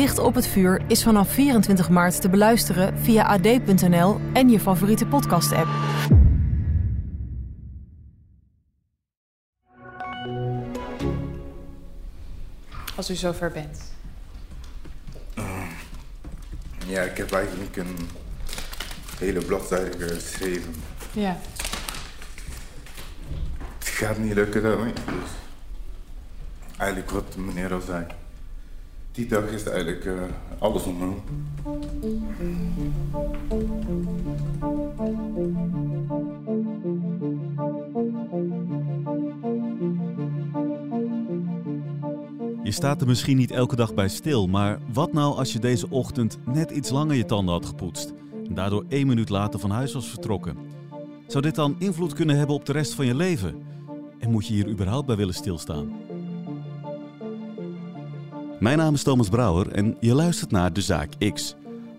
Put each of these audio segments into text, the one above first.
Dicht op het vuur is vanaf 24 maart te beluisteren via ad.nl en je favoriete podcast-app. Als u zover bent. Ja, ik heb eigenlijk een hele bladzijde geschreven. Ja. Het gaat niet lukken daarmee. Dus eigenlijk wat meneer al zei. Die dag is eigenlijk eh, alles omhoog. Je staat er misschien niet elke dag bij stil, maar wat nou als je deze ochtend net iets langer je tanden had gepoetst en daardoor één minuut later van huis was vertrokken? Zou dit dan invloed kunnen hebben op de rest van je leven? En moet je hier überhaupt bij willen stilstaan? Mijn naam is Thomas Brouwer en je luistert naar De Zaak X.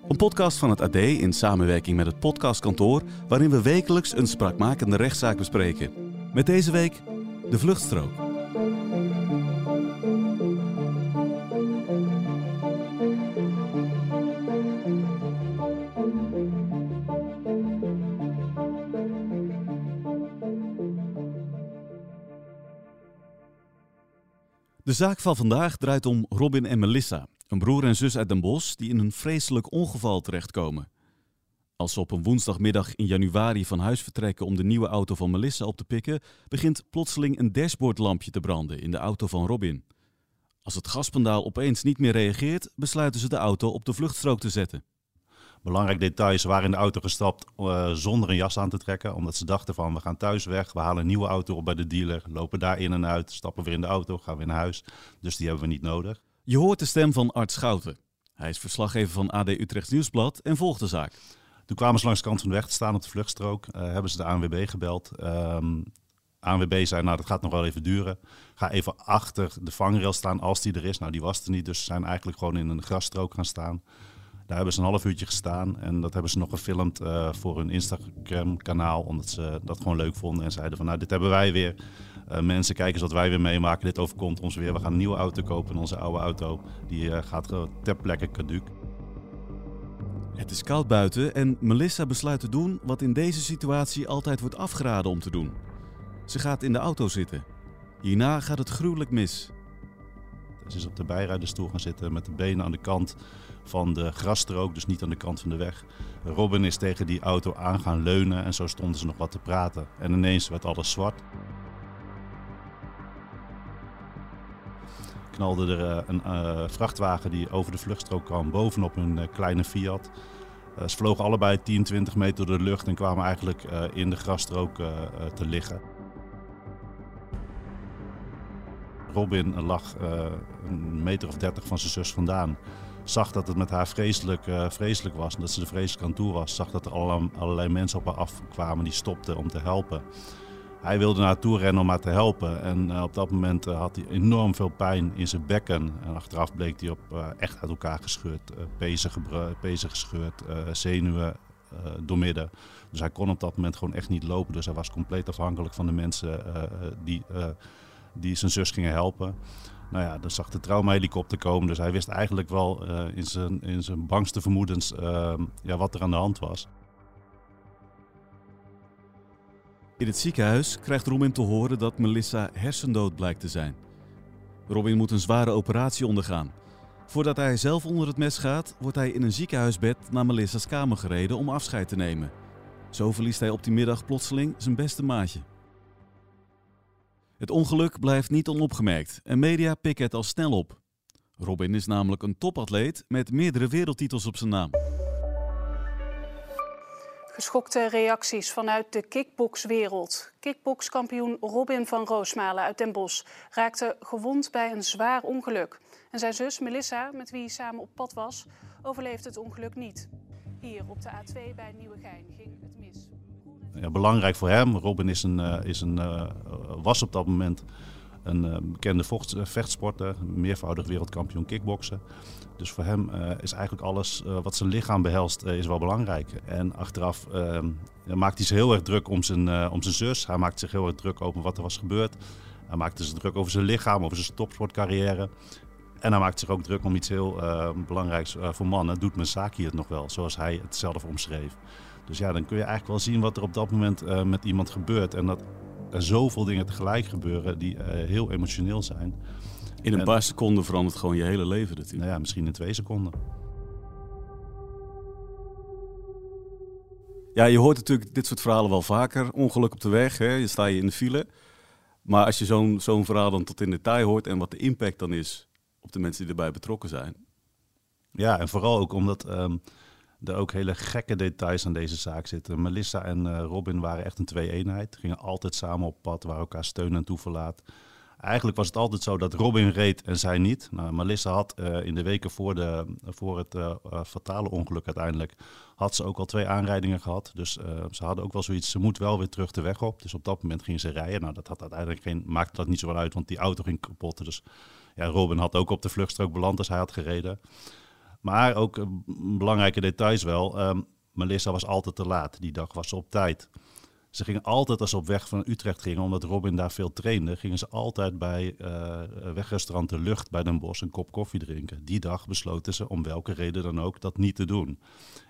Een podcast van het AD in samenwerking met het podcastkantoor, waarin we wekelijks een spraakmakende rechtszaak bespreken. Met deze week de vluchtstrook. De zaak van vandaag draait om Robin en Melissa, een broer en zus uit Den Bosch die in een vreselijk ongeval terechtkomen. Als ze op een woensdagmiddag in januari van huis vertrekken om de nieuwe auto van Melissa op te pikken, begint plotseling een dashboardlampje te branden in de auto van Robin. Als het gaspendaal opeens niet meer reageert, besluiten ze de auto op de vluchtstrook te zetten. Belangrijk detail, ze waren in de auto gestapt uh, zonder een jas aan te trekken. Omdat ze dachten van, we gaan thuis weg, we halen een nieuwe auto op bij de dealer. Lopen daar in en uit, stappen weer in de auto, gaan weer naar huis. Dus die hebben we niet nodig. Je hoort de stem van Art Schouten. Hij is verslaggever van AD Utrechts Nieuwsblad en volgt de zaak. Toen kwamen ze langs de kant van de weg te staan op de vluchtstrook. Uh, hebben ze de ANWB gebeld. Um, ANWB zei, nou dat gaat nog wel even duren. Ga even achter de vangrail staan als die er is. Nou die was er niet, dus ze zijn eigenlijk gewoon in een grasstrook gaan staan. Daar hebben ze een half uurtje gestaan en dat hebben ze nog gefilmd uh, voor hun Instagram-kanaal. Omdat ze dat gewoon leuk vonden en zeiden van nou, dit hebben wij weer. Uh, mensen, kijken eens wat wij weer meemaken. Dit overkomt ons weer. We gaan een nieuwe auto kopen en onze oude auto die uh, gaat ter plekke caduc. Het is koud buiten en Melissa besluit te doen wat in deze situatie altijd wordt afgeraden om te doen. Ze gaat in de auto zitten. Hierna gaat het gruwelijk mis. Ze is op de bijrijderstoel gaan zitten met de benen aan de kant van de grasstrook, dus niet aan de kant van de weg. Robin is tegen die auto aan gaan leunen en zo stonden ze nog wat te praten. En ineens werd alles zwart. Knalde er uh, een uh, vrachtwagen die over de vluchtstrook kwam bovenop een uh, kleine Fiat. ze vlogen allebei 10, 20 meter door de lucht en kwamen eigenlijk in de grasstrook te liggen. Robin lag een meter of dertig van zijn zus vandaan zag dat het met haar vreselijk, uh, vreselijk was en dat ze er vreselijk aan toe was. Zag dat er allerlei, allerlei mensen op haar afkwamen die stopten om te helpen. Hij wilde naar toe rennen om haar te helpen. En uh, op dat moment had hij enorm veel pijn in zijn bekken. En achteraf bleek hij op echt uit elkaar gescheurd. pezen, pezen gescheurd, zenuwen doormidden. Dus hij kon op dat moment gewoon echt niet lopen. Dus hij was compleet afhankelijk van de mensen die, die zijn zus gingen helpen. Nou ja, dan zag de traumahelikopter komen. Dus hij wist eigenlijk wel uh, in, zijn, in zijn bangste vermoedens uh, ja, wat er aan de hand was. In het ziekenhuis krijgt Robin te horen dat Melissa hersendood blijkt te zijn. Robin moet een zware operatie ondergaan. Voordat hij zelf onder het mes gaat, wordt hij in een ziekenhuisbed naar Melissa's kamer gereden om afscheid te nemen. Zo verliest hij op die middag plotseling zijn beste maatje. Het ongeluk blijft niet onopgemerkt en media pikken het al snel op. Robin is namelijk een topatleet met meerdere wereldtitels op zijn naam. Geschokte reacties vanuit de kickboxwereld. Kickboxkampioen Robin van Roosmalen uit Den Bosch raakte gewond bij een zwaar ongeluk. En zijn zus Melissa, met wie hij samen op pad was, overleefde het ongeluk niet. Hier op de A2 bij Nieuwegein ging het. Ja, belangrijk voor hem. Robin is een, uh, is een, uh, was op dat moment een uh, bekende vocht, vechtsporter, meervoudig wereldkampioen kickboksen. Dus voor hem is eigenlijk alles wat zijn lichaam behelst, is wel belangrijk. En achteraf maakt hij zich heel erg druk om zijn, om zijn zus. Hij maakt zich heel erg druk over wat er was gebeurd. Hij maakte zich druk over zijn lichaam, over zijn topsportcarrière. En hij maakt zich ook druk om iets heel belangrijks voor mannen. Doet Mensaki het nog wel, zoals hij het zelf omschreef. Dus ja, dan kun je eigenlijk wel zien wat er op dat moment uh, met iemand gebeurt. En dat er zoveel dingen tegelijk gebeuren die uh, heel emotioneel zijn. In een en, paar seconden verandert gewoon je hele leven natuurlijk. Nou ja, misschien in twee seconden. Ja, je hoort natuurlijk dit soort verhalen wel vaker. Ongeluk op de weg, hè? je sta je in de file. Maar als je zo'n zo'n verhaal dan tot in detail hoort en wat de impact dan is op de mensen die erbij betrokken zijn. Ja, en vooral ook omdat um, er ook hele gekke details aan deze zaak zitten. Melissa en uh, Robin waren echt een twee-eenheid. Gingen altijd samen op pad, waar elkaar steun en toeverlaat. Eigenlijk was het altijd zo dat Robin reed en zij niet. Nou, Melissa had uh, in de weken voor, de, voor het uh, fatale ongeluk uiteindelijk... had ze ook al twee aanrijdingen gehad. Dus ze hadden ook wel zoiets, ze moet wel weer terug de weg op. Dus op dat moment ging ze rijden. Nou, dat had uiteindelijk geen, maakte dat niet zo wel uit, want die auto ging kapot. Dus ja, Robin had ook op de vluchtstrook beland als hij had gereden. Maar ook een belangrijke details wel. Um, Melissa was altijd te laat. Die dag was ze op tijd. Ze gingen altijd als ze op weg van Utrecht gingen, omdat Robin daar veel trainde, gingen ze altijd bij uh, wegrestaurant De Lucht bij Den Bosch een kop koffie drinken. Die dag besloten ze, om welke reden dan ook, dat niet te doen.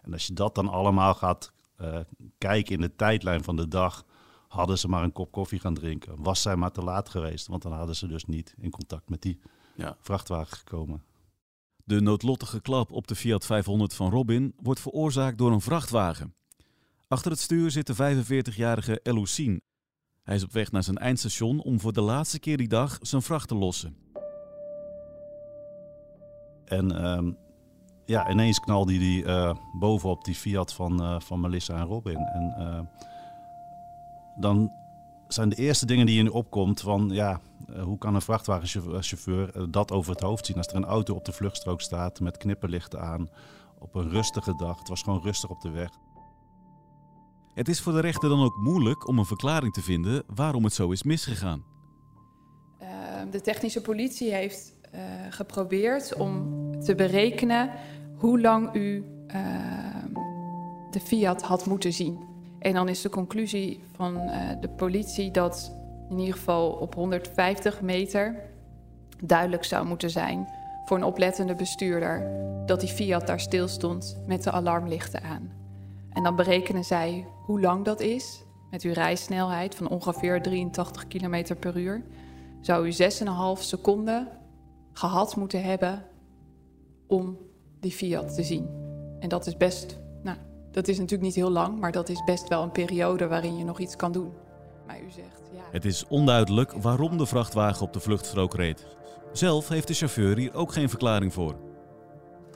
En als je dat dan allemaal gaat uh, kijken in de tijdlijn van de dag, hadden ze maar een kop koffie gaan drinken. Was zij maar te laat geweest, want dan hadden ze dus niet in contact met die ja. vrachtwagen gekomen. De noodlottige klap op de Fiat 500 van Robin wordt veroorzaakt door een vrachtwagen. Achter het stuur zit de 45-jarige Eloucine. Hij is op weg naar zijn eindstation om voor de laatste keer die dag zijn vracht te lossen. En um, ja, ineens knalde hij uh, bovenop die Fiat van, uh, van Melissa en Robin. En uh, dan zijn de eerste dingen die in je opkomt van ja, uh, hoe kan een vrachtwagenchauffeur uh, dat over het hoofd zien als er een auto op de vluchtstrook staat met knipperlichten aan op een rustige dag. Het was gewoon rustig op de weg. Het is voor de rechter dan ook moeilijk om een verklaring te vinden waarom het zo is misgegaan. Uh, de technische politie heeft geprobeerd om te berekenen hoe lang u de Fiat had moeten zien. En dan is de conclusie van uh, de politie dat in ieder geval op 150 meter duidelijk zou moeten zijn voor een oplettende bestuurder dat die Fiat daar stil stond met de alarmlichten aan. En dan berekenen zij hoe lang dat is met uw rijsnelheid van ongeveer 83 km per uur. Zou u 6,5 seconden gehad moeten hebben om die Fiat te zien. En dat is best dat is natuurlijk niet heel lang, maar dat is best wel een periode waarin je nog iets kan doen. Maar u zegt, ja... Het is onduidelijk waarom de vrachtwagen op de vluchtstrook reed. Zelf heeft de chauffeur hier ook geen verklaring voor.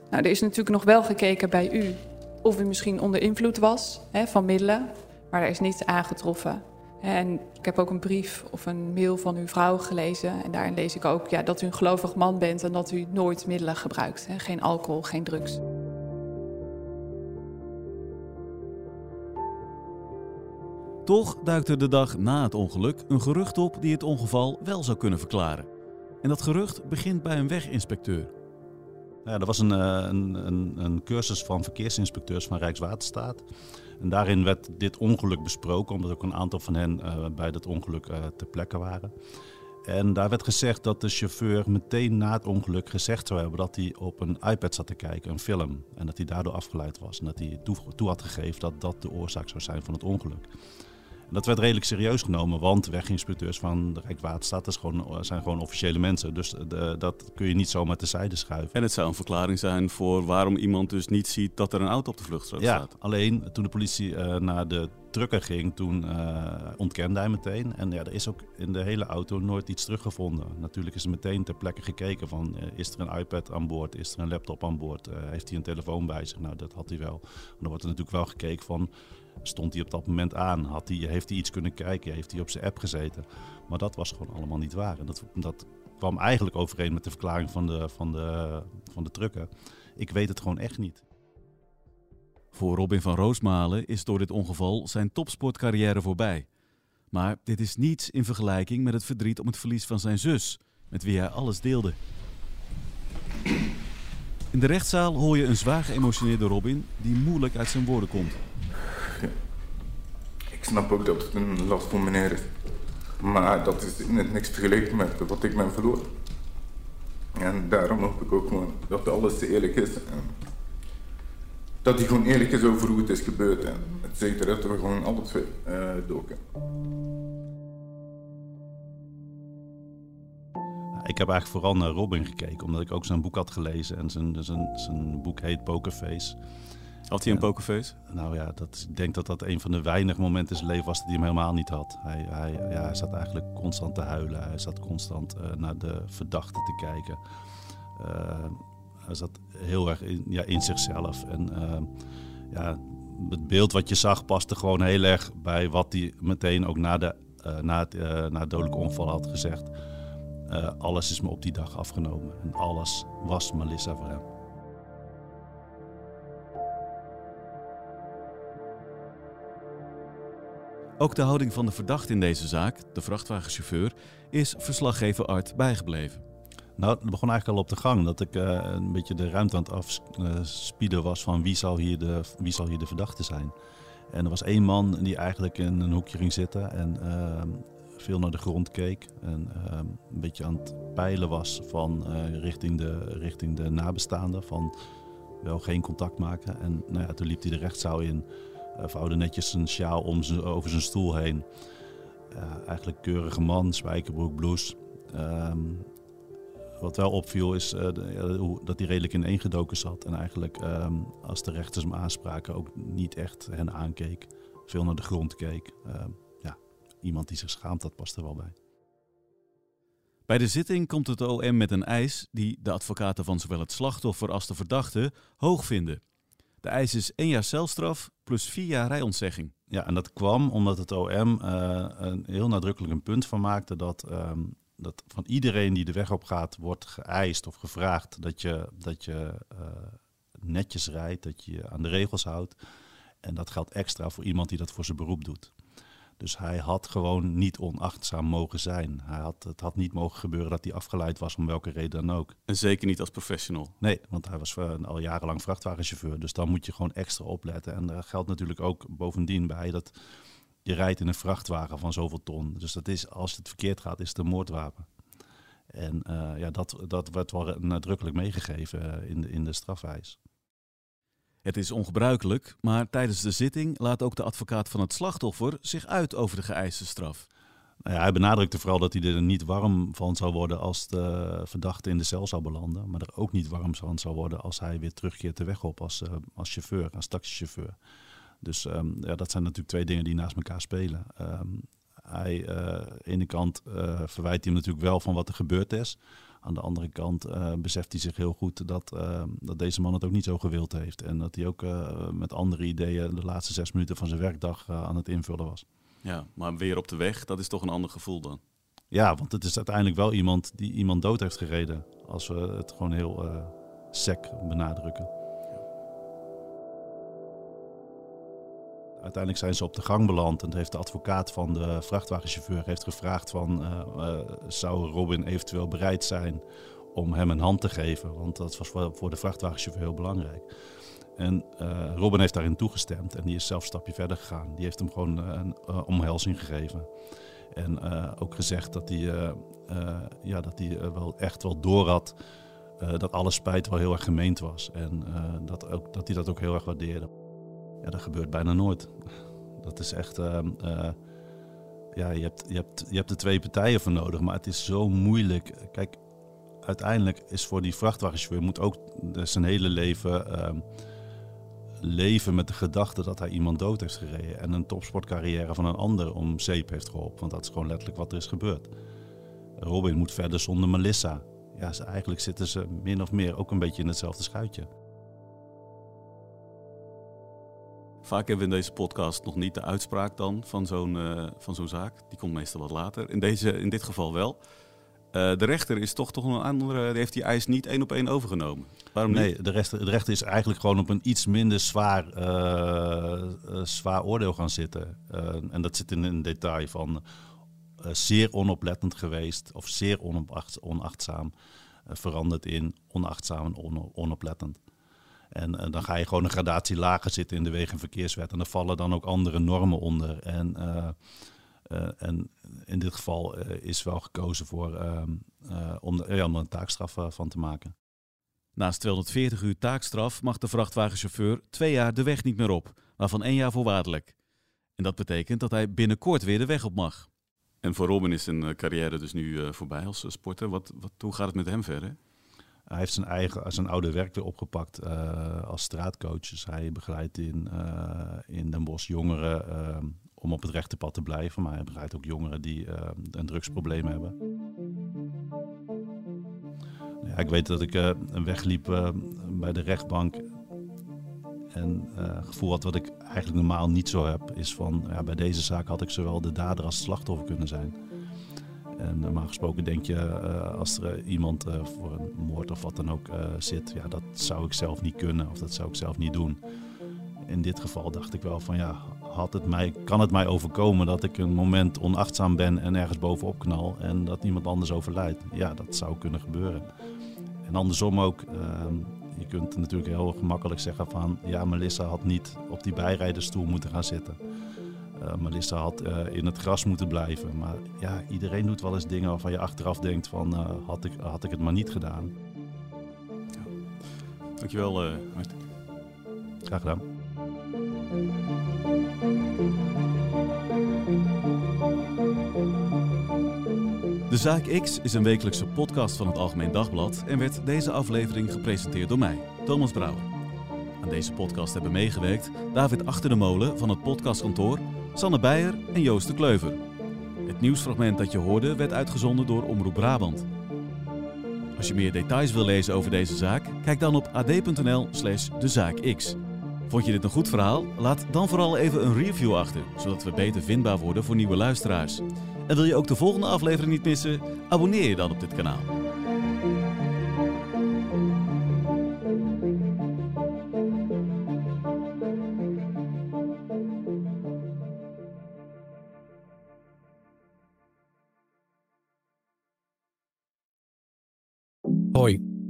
Nou, er is natuurlijk nog wel gekeken bij u of u misschien onder invloed was hè, van middelen, maar er is niets aangetroffen. En ik heb ook een brief of een mail van uw vrouw gelezen. En daarin lees ik ook ja, dat u een gelovig man bent en dat u nooit middelen gebruikt. Hè. Geen alcohol, geen drugs. Toch duikt er de dag na het ongeluk een gerucht op die het ongeval wel zou kunnen verklaren. En dat gerucht begint bij een weginspecteur. Ja, er was een, eh, een, een, een, cursus van verkeersinspecteurs van Rijkswaterstaat. En daarin werd dit ongeluk besproken, omdat ook een aantal van hen uh, bij dat ongeluk uh, ter plekke waren. En daar werd gezegd dat de chauffeur meteen na het ongeluk gezegd zou hebben dat hij op een iPad zat te kijken, een film. En dat hij daardoor afgeleid was. En dat hij toe, toe had gegeven dat dat de oorzaak zou zijn van het ongeluk. En dat werd redelijk serieus genomen, want weginspecteurs van de Rijkswaterstaat gewoon, zijn gewoon officiële mensen. Dus de, dat kun je niet zomaar terzijde schuiven. En het zou een verklaring zijn voor waarom iemand dus niet ziet dat er een auto op de vluchtstrook ja, staat. Alleen toen de politie uh, naar de trucker ging, toen uh, ontkende hij meteen. En ja, er is ook in de hele auto nooit iets teruggevonden. Natuurlijk is er meteen ter plekke gekeken van, is er een iPad aan boord? Is er een laptop aan boord? heeft hij een telefoon bij zich? Nou, dat had hij wel. dan wordt er natuurlijk wel gekeken van, stond hij op dat moment aan? Had hij, heeft hij iets kunnen kijken? Heeft hij op zijn app gezeten? Maar dat was gewoon allemaal niet waar. En dat, dat kwam eigenlijk overeen met de verklaring van de, van de, van de trucker. Ik weet het gewoon echt niet. Voor Robin van Roosmalen is door dit ongeval zijn topsportcarrière voorbij. Maar dit is niets in vergelijking met het verdriet om het verlies van zijn zus, met wie hij alles deelde. In de rechtszaal hoor je een zwaar geëmotioneerde Robin die moeilijk uit zijn woorden komt. Ik snap ook dat het een last voor meneer is. Maar dat is net niks vergeleken met wat ik ben verloren. En daarom hoop ik ook gewoon dat alles eerlijk is. Dat hij gewoon eerlijk is over hoe het is gebeurd. En het zeker dat we gewoon alles twee uh, doken. Ik heb eigenlijk vooral naar Robin gekeken, omdat ik ook zijn boek had gelezen. En zijn, zijn, zijn boek heet Pokerface. Had hij een pokerface? Nou ja, dat, ik denk dat dat een van de weinige momenten in zijn leven was dat hij hem helemaal niet had. Hij, hij, ja, hij zat eigenlijk constant te huilen. Hij zat constant uh, naar de verdachte te kijken. Uh, hij zat heel erg in, ja, in zichzelf. En uh, ja, het beeld wat je zag paste gewoon heel erg bij wat hij meteen ook na, de, na, het, na het dodelijke ongeval had gezegd. alles is me op die dag afgenomen. En alles was Melissa voor hem. Ook de houding van de verdachte in deze zaak, de vrachtwagenchauffeur, is verslaggever Art bijgebleven. Nou, het begon eigenlijk al op de gang dat ik uh, een beetje de ruimte aan het afspieden was van wie zal, hier de, wie zal hier de verdachte zijn. En er was één man die eigenlijk in een hoekje ging zitten en uh, veel naar de grond keek. En uh, een beetje aan het peilen was van uh, richting, de, richting de nabestaanden. Van wel geen contact maken. En nou ja, toen liep hij de rechtszaal in. Vouwde netjes een sjaal om over zijn stoel heen. Eigenlijk keurige man, spijkerbroek, blouse. Um, wat wel opviel is uh, dat hij redelijk ineengedoken zat. En eigenlijk um, als de rechters hem aanspraken ook niet echt hen aankeek. Veel naar de grond keek. ja, iemand die zich schaamt, dat past er wel bij. Bij de zitting komt het OM met een eis die de advocaten van zowel het slachtoffer als de verdachte hoog vinden. De eis is één jaar celstraf plus vier jaar rijontzegging. Ja, en dat kwam omdat het OM uh, een heel nadrukkelijk een punt van maakte dat, um, dat van iedereen die de weg op gaat wordt geëist of gevraagd dat je, dat je uh, netjes rijdt, dat je je aan de regels houdt. En dat geldt extra voor iemand die dat voor zijn beroep doet. Dus hij had gewoon niet onachtzaam mogen zijn. Hij had, het had niet mogen gebeuren dat hij afgeleid was om welke reden dan ook. En zeker niet als professional. Nee, want hij was uh, al jarenlang vrachtwagenchauffeur. Dus dan moet je gewoon extra opletten. En daar geldt natuurlijk ook bovendien bij dat je rijdt in een vrachtwagen van zoveel ton. Dus dat is, als het verkeerd gaat, is het een moordwapen. En uh, ja, dat, dat werd wel nadrukkelijk meegegeven uh, in, de, in de strafwijs. Het is ongebruikelijk, maar tijdens de zitting laat ook de advocaat van het slachtoffer zich uit over de geëiste straf. Nou ja, hij benadrukte vooral dat hij er niet warm van zou worden als de verdachte in de cel zou belanden. Maar er ook niet warm van zou worden als hij weer terugkeert de weg op als, uh, als chauffeur, als taxichauffeur. Dus um, ja, dat zijn natuurlijk twee dingen die naast elkaar spelen. Um, hij, uh, aan de ene kant uh, verwijt hij hem natuurlijk wel van wat er gebeurd is. Aan de andere kant uh, beseft hij zich heel goed dat, uh, dat deze man het ook niet zo gewild heeft. En dat hij ook met andere ideeën de laatste zes minuten van zijn werkdag aan het invullen was. Ja, maar weer op de weg, dat is toch een ander gevoel dan? Ja, want het is uiteindelijk wel iemand die iemand dood heeft gereden. Als we het gewoon heel sec benadrukken. Uiteindelijk zijn ze op de gang beland en heeft de advocaat van de vrachtwagenchauffeur heeft gevraagd van uh, uh, zou Robin eventueel bereid zijn om hem een hand te geven, want dat was voor, de vrachtwagenchauffeur heel belangrijk. En uh, Robin heeft daarin toegestemd en die is zelf een stapje verder gegaan. Die heeft hem gewoon een omhelzing gegeven. En ook gezegd dat hij, ja, dat hij wel echt wel door had dat alle spijt wel heel erg gemeend was. En dat, ook, dat hij dat ook heel erg waardeerde. Ja, dat gebeurt bijna nooit. Dat is echt. Uh, uh, ja, je hebt, je, hebt, je hebt er twee partijen voor nodig, maar het is zo moeilijk. Kijk, uiteindelijk is voor die vrachtwagenchauffeur moet ook zijn hele leven uh, leven met de gedachte dat hij iemand dood heeft gereden. En een topsportcarrière van een ander om zeep heeft geholpen. Want dat is gewoon letterlijk wat er is gebeurd. Robin moet verder zonder Melissa. Ja, eigenlijk zitten ze min of meer ook een beetje in hetzelfde schuitje. Vaak hebben we in deze podcast nog niet de uitspraak dan van zo'n uh, van zo'n zaak. Die komt meestal wat later. In, deze, in dit geval wel. Uh, de rechter is toch, toch een andere, die heeft die eis niet één op één overgenomen. Waarom niet? Nee, de rechter, de rechter is eigenlijk gewoon op een iets minder zwaar, uh, zwaar oordeel gaan zitten. en dat zit in een detail van zeer onoplettend geweest of zeer onacht, onachtzaam. veranderd in onachtzaam en on, onoplettend. En, en, dan ga je gewoon een gradatie lager zitten in de wegen- en verkeerswet. En er vallen dan ook andere normen onder. En, uh, uh, en in dit geval uh, is wel gekozen voor, ehm, om, er, ja, om er een taakstraf van te maken. Naast 240 uur taakstraf mag de vrachtwagenchauffeur twee jaar de weg niet meer op, waarvan één jaar voorwaardelijk. En dat betekent dat hij binnenkort weer de weg op mag. En voor Robin is zijn carrière dus nu voorbij als sporter. Wat, wat, hoe gaat het met hem verder? Hij heeft zijn eigen, zijn oude werk weer opgepakt uh, als straatcoach. Dus hij begeleidt in, uh, in Den Bosch jongeren uh, om op het rechte pad te blijven. Maar hij begeleidt ook jongeren die een drugsprobleem hebben. Ja, ik weet dat ik wegliep bij de rechtbank. En het gevoel had wat ik eigenlijk normaal niet zo heb, is van ja, bij deze zaak had ik zowel de dader als het slachtoffer kunnen zijn. En normaal gesproken denk je, uh, als er iemand uh, voor een moord of wat dan ook zit, ja, dat zou ik zelf niet kunnen of dat zou ik zelf niet doen. In dit geval dacht ik wel van ja, had het mij, kan het mij overkomen dat ik een moment onachtzaam ben en ergens bovenop knal en dat iemand anders overlijdt? Ja, dat zou kunnen gebeuren. En andersom ook, ehm, je kunt natuurlijk heel gemakkelijk zeggen van ja, Melissa had niet op die bijrijderstoel moeten gaan zitten. Uh, Melissa had uh, in het gras moeten blijven. Maar ja, iedereen doet wel eens dingen waarvan je achteraf denkt van uh, had, ik, had ik het maar niet gedaan. Ja. Dankjewel, uh, Martin. Graag gedaan. De Zaak X is een wekelijkse podcast van het Algemeen Dagblad en werd deze aflevering gepresenteerd door mij, Thomas Brouwer. Aan deze podcast hebben meegewerkt David Achter de Molen van het podcastkantoor Sanne Beijer en Joost de Kleuver. Het nieuwsfragment dat je hoorde werd uitgezonden door Omroep Brabant. Als je meer details wil lezen over deze zaak, kijk dan op ad.nl slash dezaakx. Vond je dit een goed verhaal? Laat dan vooral even een review achter, zodat we beter vindbaar worden voor nieuwe luisteraars. En wil je ook de volgende aflevering niet missen? Abonneer je dan op dit kanaal.